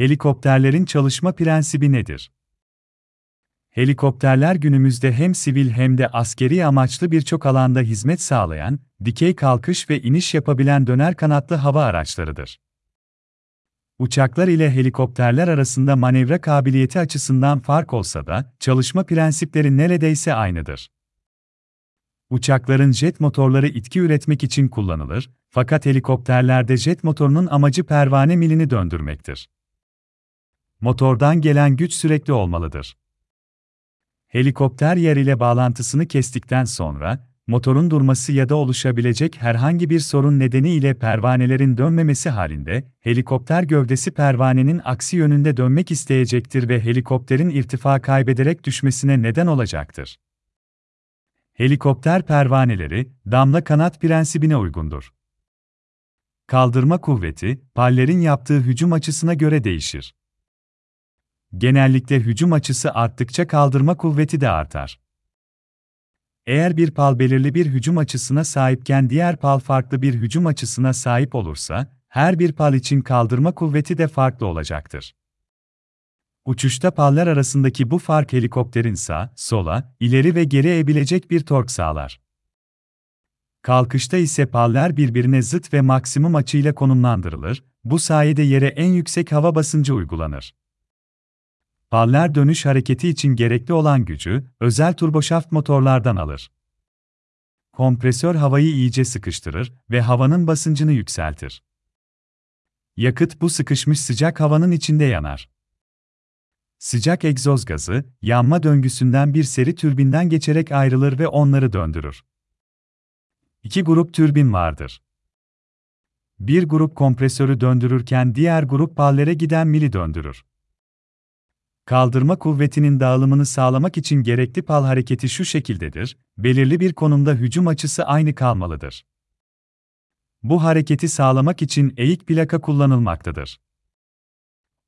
Helikopterlerin çalışma prensibi nedir? Helikopterler günümüzde hem sivil hem de askeri amaçlı birçok alanda hizmet sağlayan, dikey kalkış ve iniş yapabilen döner kanatlı hava araçlarıdır. Uçaklar ile helikopterler arasında manevra kabiliyeti açısından fark olsa da, çalışma prensipleri neredeyse aynıdır. Uçakların jet motorları itki üretmek için kullanılır, fakat helikopterlerde jet motorunun amacı pervane milini döndürmektir. Motordan gelen güç sürekli olmalıdır. Helikopter yer ile bağlantısını kestikten sonra, motorun durması ya da oluşabilecek herhangi bir sorun nedeniyle pervanelerin dönmemesi halinde, helikopter gövdesi pervanenin aksi yönünde dönmek isteyecektir ve helikopterin irtifa kaybederek düşmesine neden olacaktır. Helikopter pervaneleri, damla kanat prensibine uygundur. Kaldırma kuvveti, pallerin yaptığı hücum açısına göre değişir. Genellikle hücum açısı arttıkça kaldırma kuvveti de artar. Eğer bir pal belirli bir hücum açısına sahipken diğer pal farklı bir hücum açısına sahip olursa, her bir pal için kaldırma kuvveti de farklı olacaktır. Uçuşta pallar arasındaki bu fark helikopterin sağ, sola, ileri ve geri eğilecek bir tork sağlar. Kalkışta ise paller birbirine zıt ve maksimum açıyla konumlandırılır, bu sayede yere en yüksek hava basıncı uygulanır. Paller dönüş hareketi için gerekli olan gücü, özel turboşaft motorlardan alır. Kompresör havayı iyice sıkıştırır ve havanın basıncını yükseltir. Yakıt bu sıkışmış sıcak havanın içinde yanar. Sıcak egzoz gazı, yanma döngüsünden bir seri türbinden geçerek ayrılır ve onları döndürür. İki grup türbin vardır. Bir grup kompresörü döndürürken diğer grup pallere giden mili döndürür. Kaldırma kuvvetinin dağılımını sağlamak için gerekli pal hareketi şu şekildedir, belirli bir konumda hücum açısı aynı kalmalıdır. Bu hareketi sağlamak için eğik plaka kullanılmaktadır.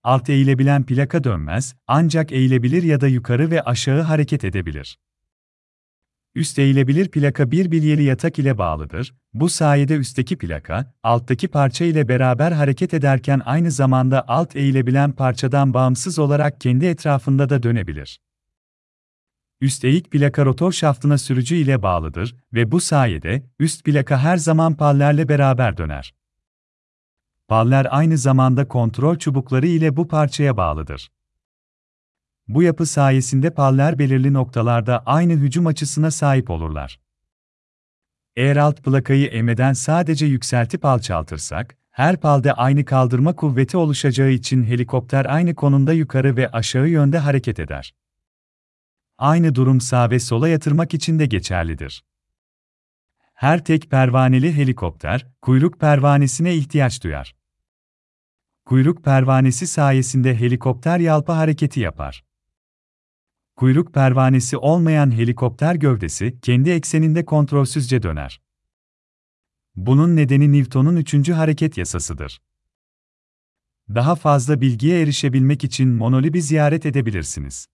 Alt eğilebilen plaka dönmez, ancak eğilebilir ya da yukarı ve aşağı hareket edebilir. Üst eğilebilir plaka bir bilyeli yatak ile bağlıdır. Bu sayede üstteki plaka, alttaki parça ile beraber hareket ederken aynı zamanda alt eğilebilen parçadan bağımsız olarak kendi etrafında da dönebilir. Üst eğik plaka rotor şaftına sürücü ile bağlıdır ve bu sayede üst plaka her zaman pallerle beraber döner. Paller aynı zamanda kontrol çubukları ile bu parçaya bağlıdır. Bu yapı sayesinde paller belirli noktalarda aynı hücum açısına sahip olurlar. Eğer alt plakayı emeden sadece yükseltip alçaltırsak, her palde aynı kaldırma kuvveti oluşacağı için helikopter aynı konumda yukarı ve aşağı yönde hareket eder. Aynı durum sağ ve sola yatırmak için de geçerlidir. Her tek pervaneli helikopter, kuyruk pervanesine ihtiyaç duyar. Kuyruk pervanesi sayesinde helikopter yalpa hareketi yapar. Kuyruk pervanesi olmayan helikopter gövdesi kendi ekseninde kontrolsüzce döner. Bunun nedeni Newton'un üçüncü hareket yasasıdır. Daha fazla bilgiye erişebilmek için Monolib'i ziyaret edebilirsiniz.